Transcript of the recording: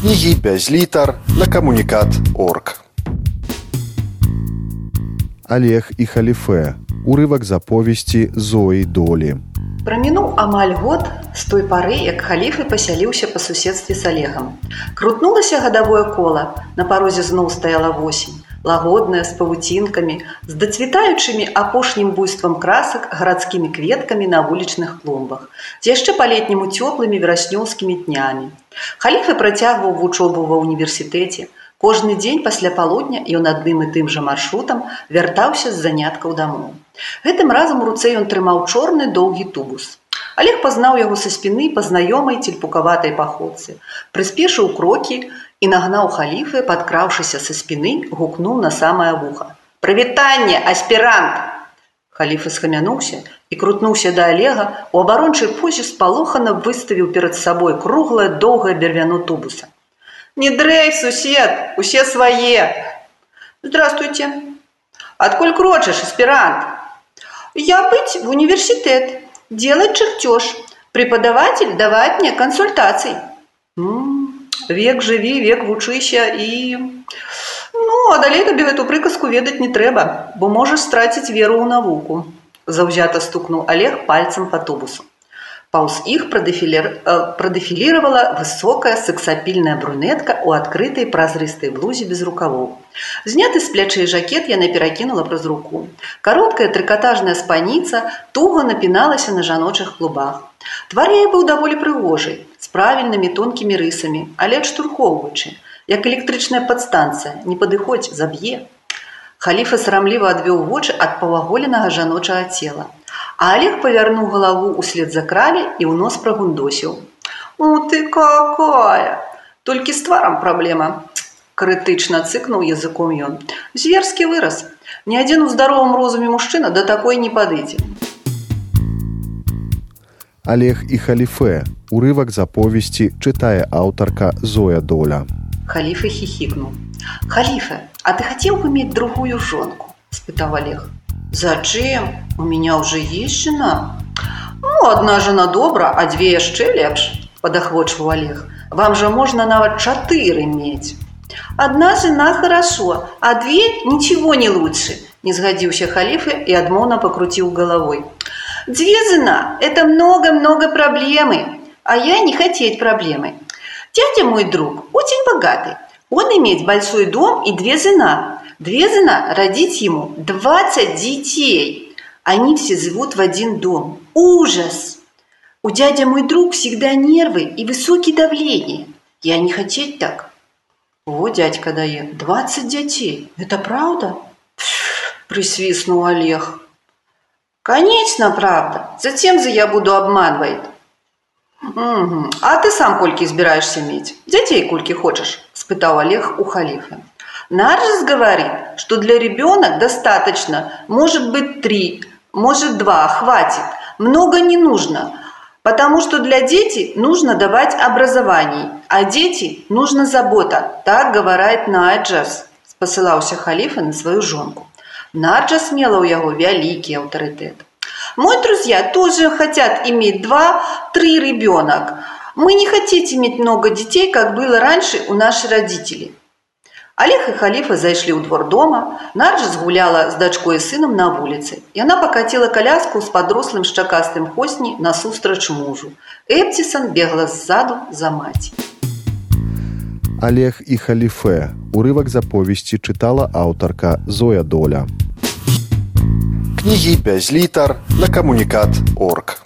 Кнігі без літар на камунікат орг. Алег і Халіфэ урывак з аповесці Зоі Долі. Прамінуў амаль год з той пары, як Халіфэ пасяліўся па суседстве з Алегам. Крутнулася гадавое кола, на парозе зноў стаяла восень, лагодная з павуцінкамі, з дацвітаючымі апошнім буйствам красак гарадскімі кветкамі на вулічных клумбах, з яшчэ па-летняму цёплымі вераснёўскімі днямі. Халіфы працягваў вучобу ва ўніверсітэце. Кожны дзень пасля палудня ён адным і тым жа маршрутам вяртаўся з заняткаў дамоў. Гэтым разам у руцэ ён трымаў чорны доўгі тубус. Олег пазнаў яго са спіны па знаёмай цельпукаватай паходцы, прыспешыў крокі і нагнаў халіфы, падкраўшыся са спіны, гукнуў на самае вуха. Прывітанне, аспірант! Халіфа схамянуўся і крутнуўся да Олега, у абарончай позе спалохана выставіў перад сабой круглае доўгае бервяно тубуса. Не дрейф, сусед, усе свае. Здравствуйте. Отколь крочишь, аспирант? Я быть в университет, делать чертеж. Преподаватель давать мне консультаций. М -м, век живи, век вучыся і... Ну, а далей табе гэту прыказку ведаць не трэба, бо можаш страціць веру ў навуку. Заўзята стукнуў Олег пальцам по тубусу. Паўз іх прадэфіліравала высокая сексапільная брунетка ў адкрытай празрыстай блузе без рукавоў. Зняты з плячэй жакет яна перакінула праз руку. Кароткая трыкатажная спаніца туга напіналася на жаночых клубах. Твар яе быў даволі прыгожай, з правільнымі тонкімі рысамі, але адштурхоўваючы, як электрычная падстанцыя, не падыходзь, заб'е. Халіфа сарамліва адвёў вочы ад паваголенага жаночага цела. А Олег повернул голову услед за крали и у нос прогундосил. «У ты какая! Только с тваром проблема!» Критично цыкнул языком ён. Зверски вырос. Ни один у здоровом розуме мужчина до такой не подыйдзе. Олег і халіфе урывак з аповесці чытае аўтарка Зоя доля. Халифа хихикнул. «Халифа, а ты хотел бы иметь другую жонку?» – спытал Олег. Зачем? У меня уже есть жена. Ну, одна жена добра, а две яшчэ лепш, подахвочваў Олег. Вам же можно нават чатыры иметь. Одна жена хорошо, а две ничего не лучше, не сгодился халифы и адмоўна покрутил головой. Две жена – это много-много проблемы, а я не хотеть проблемы. Дядя мой друг очень богатый. Он имеет большой дом и две жена. Двезена родить ему 20 детей. Они все живут в один дом. Ужас! У дядя мой друг всегда нервы и высокие давление. Я не хотеть так. О, дядька дает, 20 детей. Это правда? Присвистнул Олег. Конечно, правда. Затем за я буду обманывать. Угу. А ты сам кольки избираешься иметь? Детей кольки хочешь? Спытал Олег у халифа. Наржес говорит, что для ребенка достаточно, может быть, три, может, два, хватит. Много не нужно, потому что для детей нужно давать образование, а дети нужна забота. Так говорит Наджас, посылался халифа на свою жонку. Наджас смела у его великий авторитет. Мой друзья тоже хотят иметь два-три ребенок. Мы не хотим иметь много детей, как было раньше у наших родителей. Олег і халіфа зайшлі ў двор дома. Нарджа згуляла з дачкой і сынам на вуліцы. Яна пакаціла каляску з падрослым шчакастым хосні насустрач мужу. Эпцісан бегла ззаду за маці. Олег і халіфе урывак з аповесці чытала аўтарка Зоя доля. Кнігі без літар на камунікат орг.